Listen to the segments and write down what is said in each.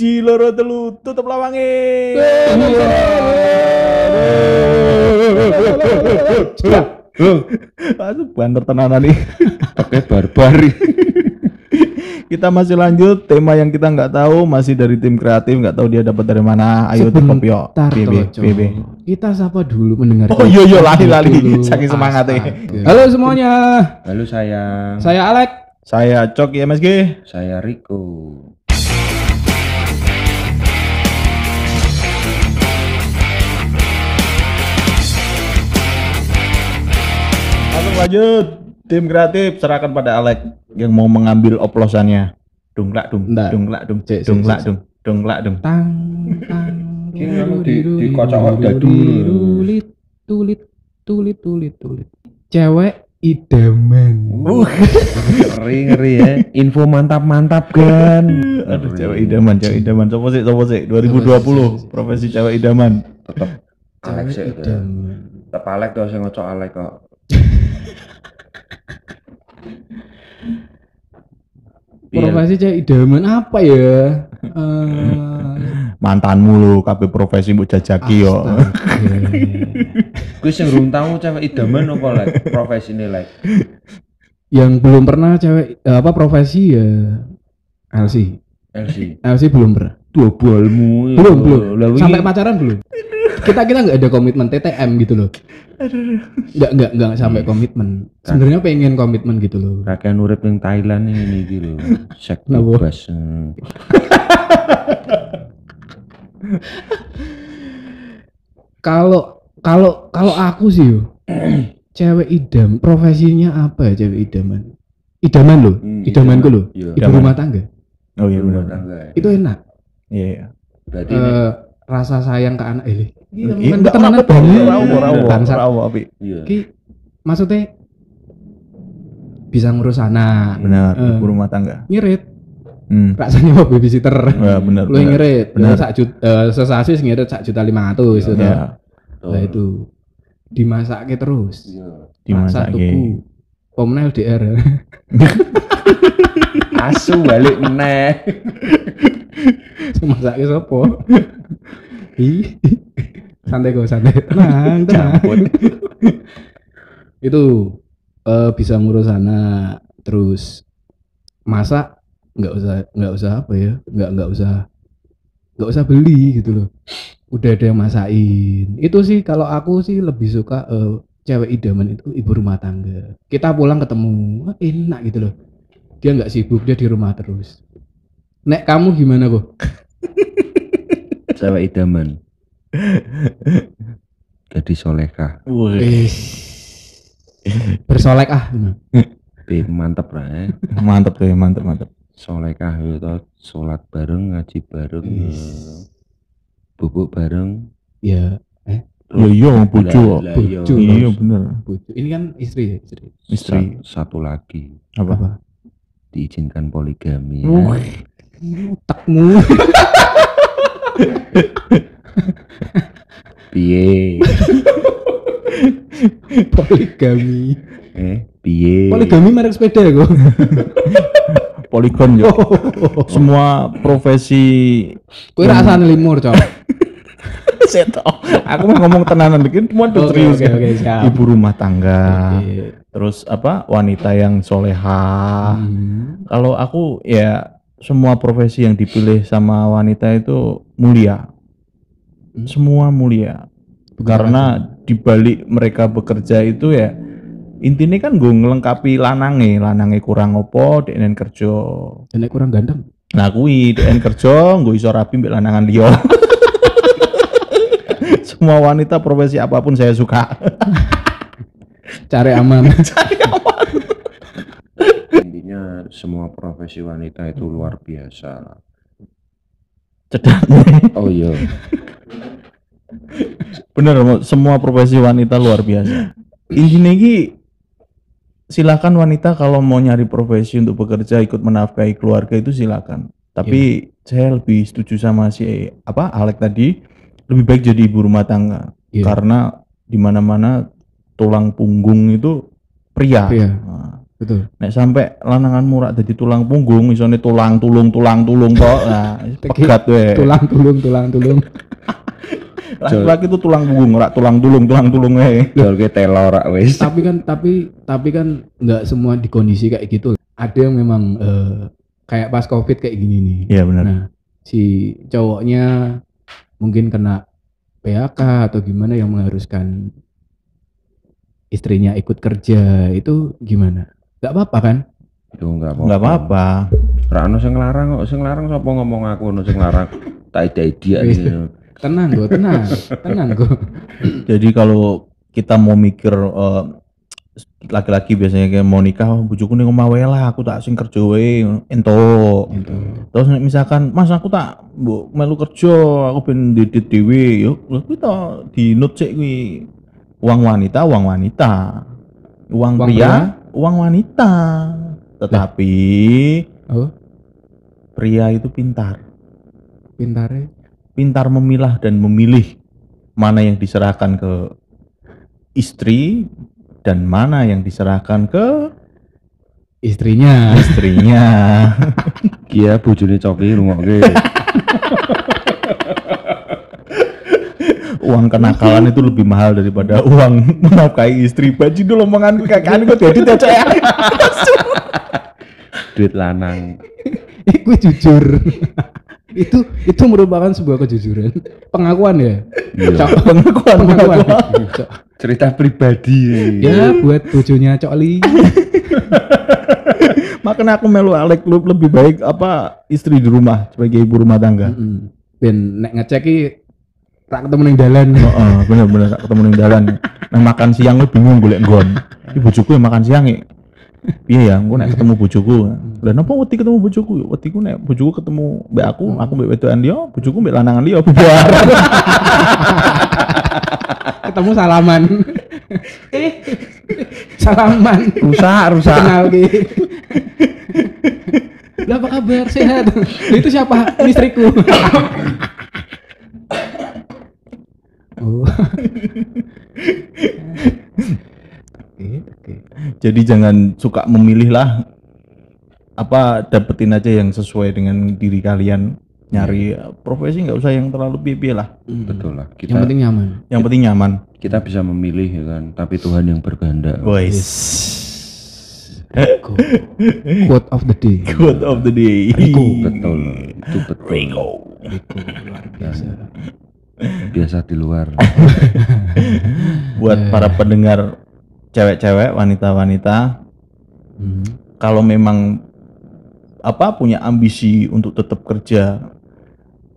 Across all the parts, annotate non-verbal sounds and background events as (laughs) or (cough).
Siji loro telu tutup lawange. Aduh, banter tenanan nih. Pakai barbari. Kita masih lanjut tema yang kita nggak tahu masih dari tim kreatif nggak tahu dia dapat dari mana. Ayo tuh Popio. BB. BB. Kita sapa dulu mendengar. Oh iya iya lali lali saking semangatnya. Astaga. Halo semuanya. Halo sayang. Saya Alek. Saya Cok ya MSG. Saya Riko. Langsung lanjut. Tim kreatif serahkan pada Alek yang mau mengambil oplosannya. Dunglak dung, dunglak dung, dunglak dung, dunglak dung. Tang tang. Ini anu di- dikocok dadu. Tulit tulit tulit tulit tulit. Cewek idaman. Uh, Ngeri ngeri ya. Info mantap mantap kan. aduh cewek idaman, cewek idaman. Coba sih, coba sih. 2020 profesi cewek idaman. Tetep Alek Cewek sih. Tetep Alek tuh sing ngocok Alek kok. Iya. Profesi cewek idaman apa ya? Eh, (laughs) Mantanmu lu kabeh profesi mbok jajaki yo. Gue sing belum tahu cewek idaman apa Lek? Profesi ini Lek. Yang belum pernah cewek eh, apa profesi ya LC. LC. LC belum pernah. Dua balmu. Belum, belum. Sampai pacaran belum? Kita kita nggak ada komitmen TTM gitu loh. Nggak nggak nggak sampai komitmen. Sebenarnya pengen komitmen gitu loh. Rakyat urip ning Thailand ini iki lho. Sek Kenapa? bebas. Hmm. (laughs) Kalau kalau kalau aku sih yo, (clears throat) cewek idam profesinya apa ya cewek idaman? Idaman loh, Hmm, idamanku loh. Iya. Ibu Idaman. rumah tangga. Oh iya Rumah tangga. ya. Itu enak. Iya iya. Berarti ini Eh, rasa sayang ke anak ini. Iya, Teman enggak temenan apa-apa, banget. iya. Ki maksudnya bisa ngurus anak, Benar, Eh. ibu rumah tangga. ngirit, Hmm. rasanya mau babysitter. Ya, benar. Lu ngirit, Benar. Sak juta, eh, sesasi ngirit sak juta lima ratus itu. Ya. Nah itu dimasaknya terus. Iya. dimasak tuku. Pomna LDR. Asu balik meneh. Masaknya sopo? Ih. santai kok, santai. Tenang, tenang. (laughs) Itu eh, bisa ngurus anak terus masak nggak usah nggak usah apa ya nggak nggak usah nggak usah beli gitu loh udah ada yang masakin itu sih kalau aku sih lebih suka eh, cewek idaman itu ibu rumah tangga kita pulang ketemu wah, enak gitu loh dia nggak sibuk dia di rumah terus nek kamu gimana kok Cewek idaman. (laughs) Jadi solehah. Wih, bersolek ah Be mantep lah (laughs) ya. mantep tuh, mantep, mantep. Solehah itu sholat bareng, ngaji bareng, Is. bubuk bareng. ya Ya iya, bojo. Lah, lah, iya. Bojo. Iya bener. bojo ini kan istri ya istri Istri Sa- satu lagi apa? apa diizinkan poligami. ya. Wih, otakmu (laughs) Piye? (laughs) poligami Eh, piye? poligami merek sepeda (laughs) ya kok Poligon ya. Semua profesi Kowe rasane limur, Cok. (laughs) seto. Aku mau ngomong tenanan bikin cuma Oke, serius oke, ya. oke, siap. Ibu rumah tangga. Oke. Terus apa? Wanita yang soleha. Hmm. Kalau aku ya semua profesi yang dipilih sama wanita itu mulia. Hmm. Semua mulia. Karena dibalik mereka bekerja itu ya intinya kan gue ngelengkapi lanange, lanange kurang opo, DNN kerja. Dan nek kurang ganteng. Nah kui DN kerja, gue iso rapi mbek lanangan liya. (laughs) Semua wanita profesi apa pun saya suka. Cari aman. (laughs) Semua profesi wanita itu luar biasa. Cedak. Oh iya. Bener, semua profesi wanita luar biasa. Intinya ki silakan wanita kalau mau nyari profesi untuk bekerja ikut menafkahi keluarga itu silakan. Tapi saya lebih setuju sama si apa Alek tadi lebih baik jadi ibu rumah tangga Iya. karena di mana-mana tulang punggung itu pria. Pria. Nah, betul Nek sampai lanangan murak jadi tulang punggung, isone tulang tulung tulang tulung kok. (laughs) Nah, pegat we. tulang tulung tulang tulung (laughs) Laki-laki itu tulang punggung, ora tulang tulung tulang tulung we. Jol ke telo rak wis. tapi kan tapi tapi kan nggak semua di kondisi kayak gitu ada yang memang eh, kayak pas covid kayak gini nih Iya benar. nah si cowoknya mungkin kena PHK atau gimana yang mengharuskan istrinya ikut kerja itu gimana nggak apa-apa kan Itu enggak apa-apa. Enggak apa-apa. Ra ono sing larang kok, sing larang sapa ngomong aku ono sing larang. Tak ide-ide Wis. iki. tenang gue tenang (laughs) tenang gue Jadi kalau kita mau mikir eh, laki-laki biasanya kayak mau nikah, oh, bojoku ning omah wae lah, aku tak sing kerja wae ento. Gitu. Terus misalkan, "Mas aku tak mbok melu kerja, aku ben didit dhewe." Yo, lha kuwi to dinut sik kuwi. Uang wanita, uang wanita. Uang, Uang pria, uang wanita. Tetapi oh pria itu pintar. pintarnya Pintar memilah dan memilih mana yang diserahkan ke istri dan mana yang diserahkan ke istrinya istrinya. (laughs) Kia bojone coki rungokke. Uang kenakalan itu lebih mahal daripada (laughs) uang menafkahi istri. Baju dulu omongan kakak kok jadi cocok ya. (laughs) Duit lanang. (laughs) gue jujur itu itu merupakan sebuah kejujuran pengakuan ya Iya. Cok. Pengakuan, pengakuan pengakuan. Cok. Cerita pribadi. ya buat bojonya Cokli Makanya aku melu Alek lu lebih baik apa istri di rumah sebagai ibu rumah tangga. Mm-mm. ben nek ngecek ki tak ketemu ning dalan Heeh, bener-bener tak ketemu ning dalan. Nah makan siang lu bingung golek nggon. Iki bojoku yang makan siang ya. Piye ya, nek ketemu bojoku. Lah napa wedi ketemu bojoku? Wedi ku nek bojoku ketemu mbek aku, aku mbek wedokan dia, bojoku mbek lanangan dia bubar. ketemu salaman eh salaman Rusak, rusak. kenal ki Lah apa kabar sehat itu siapa istriku oh oke oke Jadi jangan suka memilih lah apa dapetin aja yang sesuai dengan diri kalian nyari eh, profesi nggak usah yang terlalu pipi lah Betul lah. Kita yang penting nyaman yang penting nyaman kita bisa memilih ya kan, tapi Tuhan yang berkehendak. boys Quote- quote of the day quote of the day Betul. Itu betul. Rico. Rico, luar biasa Biasa di luar. (laughs) buat para pendengar cewek-cewek wanita-wanita Hmm. kalau memang apa punya ambisi untuk tetap kerja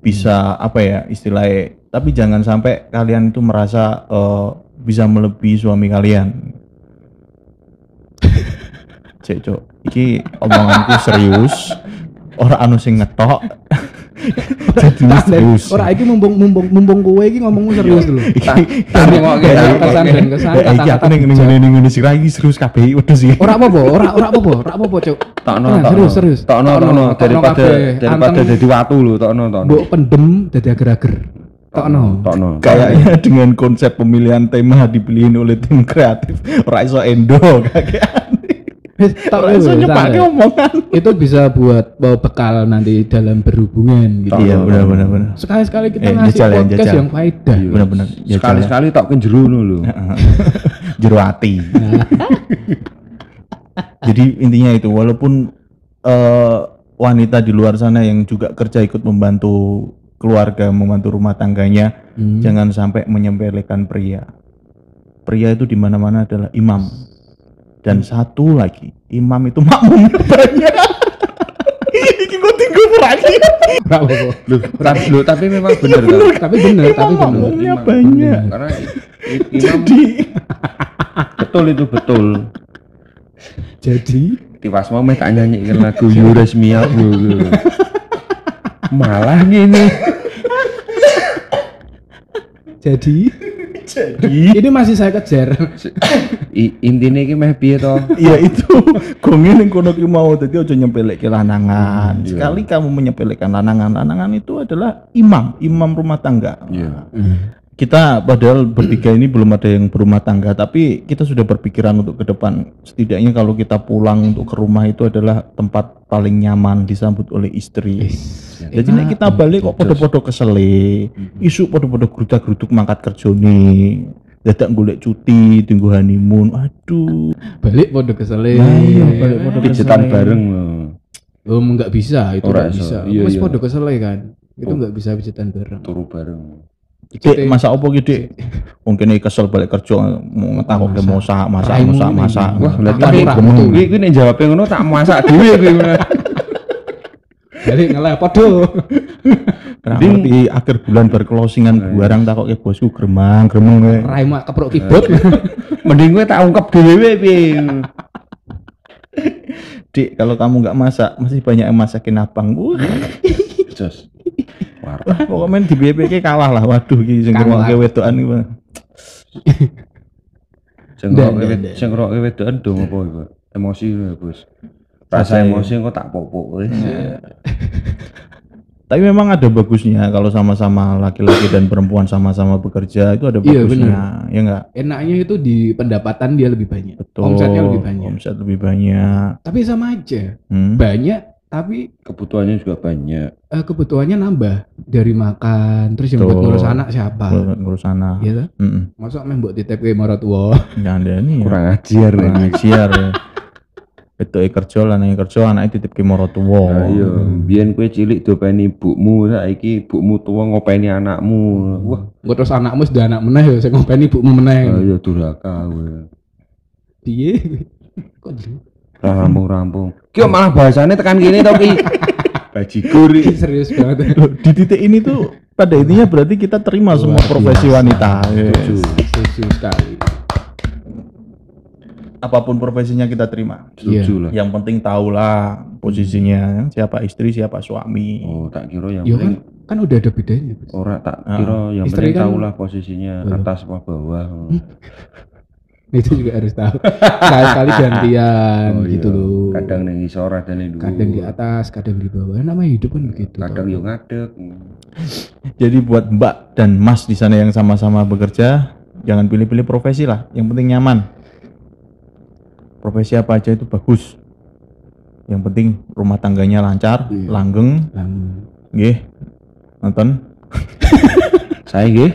bisa apa ya istilahnya tapi jangan sampai kalian itu merasa eh, bisa melebihi suami kalian. (laughs) Cek cok. Iki omonganku serius. Orang anu sing ngetok jadi serius Ora iki mumpung mumpung mumpung kowe iki ngomongmu serius dulu. Iki- Tapi kok Kesan kayak kesan dan kesan Eh, iki aku kata-kata ning ning ning ning sira iki serius kabeh wedhus iki Ora apa-apa, ora ora apa-apa, ora apa-apa, Cuk. Tokno, Nah, serius, serius. Tokno, Tokno, Daripada daripada jadi watu lho, tokno, tokno. Mbok pendem dadi ager-ager. Tokno. Tokno. Kayaknya dengan konsep pemilihan tema dipilihin oleh tim kreatif ora iso endo kakean. Iso dulu, nyepake omongan. Itu bisa buat bawa bekal nanti dalam berhubungan gitu. Iya benar benar benar. Sekali-sekali kita Eh, ngasih jajal ya, podcast jajal. yang faedah. Benar benar. Ya, Sekali-sekali tok kenjeru lho. (laughs) jero hati. (laughs) Jadi intinya itu walaupun eh, wanita di luar sana yang juga kerja ikut membantu keluarga, membantu rumah tangganya, Hmm. jangan sampai menyempelekan pria. Pria itu di mana-mana adalah imam. Dan satu lagi, imam itu makmumnya (laughs) banyak. Iki gue tinggal lagi. Apa-apa. Loh, tapi, loh, tapi memang bener kan. Tapi bener, tapi bener. Makmumnya Imam. banyak. Karena i- imam Jadi betul itu betul. Jadi Tiwas mau meh tak nyanyikan lagu Up dulu. Malah gini. jadi jadi ini masih saya kejar. Intinya iki meh piye to? ya itu gongnya yang kono ki mau tadi aja nyempelek ke lanangan. iya. Sekali kamu menyepelekan lanangan, lanangan itu adalah imam, imam rumah tangga. Iya. Kita padahal bertiga ini belum ada yang berumah tangga, tapi kita sudah berpikiran untuk ke depan. Setidaknya kalau kita pulang untuk ke rumah itu adalah tempat paling nyaman disambut oleh istri. Jadi nek kita balik kok podo-podo kesele, isu podo-podo grudak-gruduk mangkat kerja nih. Dadak golek cuti, tunggu honeymoon. Aduh. balik podo kesele Nah, iya, balik podo Pijetan kesele. bareng loh. oh nggak bisa itu nggak bisa Iya, mas iya. podo kesele kan itu Oh. nggak bisa pijetan bareng Turu bareng. Dek, masa opo ki, Dek? Mungkin kesel balik kerja mau ngetakoke masak, masak, masak, ini. masak. Wah, lah anu tapi kuwi kuwi nek jawab ngono tak masak dhewe kuwi. (laughs) balik ngeleh podo Nah, Ding. ngerti akhir bulan berclosingan barang takoke bosku gremang, gremeng kowe. raimu keprok keyboard (laughs) Mending kowe tak ungkep dhewe piye. Dik, kalau kamu nggak masak, masih banyak yang masakin abang. Wah, (laughs) Jos. War. pokoknya di BPK kalah lah. Waduh, iki sing Kalah. ngrungokke wedokan iki. Bang. (laughs) Sing sing ngerokke wedokan dong apa? Emosi lho, Bos. Rasa emosi kok tak popok wis. Tapi memang ada bagusnya kalau sama-sama laki-laki dan perempuan sama-sama bekerja itu ada Iya, bagusnya, ya enggak? enaknya itu di pendapatan dia lebih banyak Betul. omsetnya lebih banyak Omset lebih banyak. tapi sama aja Hmm. banyak tapi Kebutuhannya juga banyak. eh, kebutuhannya nambah dari makan terus yang buat ngurus anak siapa Ngurus- sana. Iya toh? Heeh. masa main buat titip ke marah tua ada nih. Kurang ajar kurang nih. ajar ya. Itu kerja lah nih kerja anaknya titip ke morotuwo. Nah, iya, biyen kowe cilik dopeni ibumu, saiki ibumu tua ngopeni anakmu. Wah, gue terus anakmu sudah anak meneh ya saya ngopeni ibu meneh ayo durhaka kowe. piye kok Ora rampung-rampung. Ki kok malah bahasane tekan kene to ki. (laughs) Bajigur serius banget Loh, di titik ini tuh pada intinya berarti kita terima semua profesi biasa. wanita. Setuju. setuju sekali Apa pun profesinya kita terima. Setuju lah. Yang penting tahulah posisinya siapa istri siapa suami. Oh, tak kira yang ya kan penting kan udah ada bedanya Bos. ora tak Ah. kira yang Istri penting kan- tahulah posisinya Betul. atas apa bawah. (laughs) itu juga harus tahu sekali-kali (laughs) gantian Oh, gitu iya. loh Kadang ning isor ada ning dhuwur. kadang di atas kadang di bawah namanya hidup kan begitu Kadang yo ngadeg. (laughs) Jadi buat Mbak dan Mas di sana yang sama-sama bekerja, jangan pilih-pilih profesi lah. Yang penting nyaman. Profesi apa aja itu bagus. Yang penting rumah tangganya lancar, Iya. langgeng, Lang- nggih. Nonton. Saya nggih.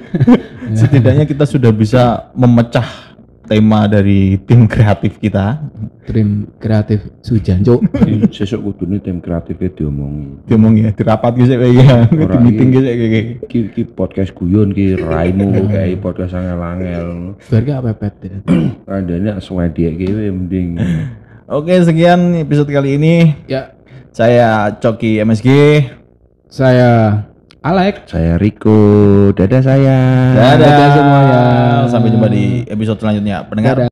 (laughs) Setidaknya kita sudah bisa memecah tema dari tim kreatif kita. Trim kreatif Sujanco Sesuk kudune tim kreatifnya diomongi. Diomong ya, dirapat gitu ya, di meeting kayak. Ki, ki podcast guyon ki raimu (laughs) kayak podcast angel-angel. Berarti apa pet ya? (clears throat) Kandane swedek ki we mending. (laughs) Oke, sekian episode kali ini. ya Saya Coki MSG. saya Alex Saya Riko, dadah saya. Dadah, Dadah semuanya. Sampai jumpa di episode selanjutnya. Pendengar. Dadah.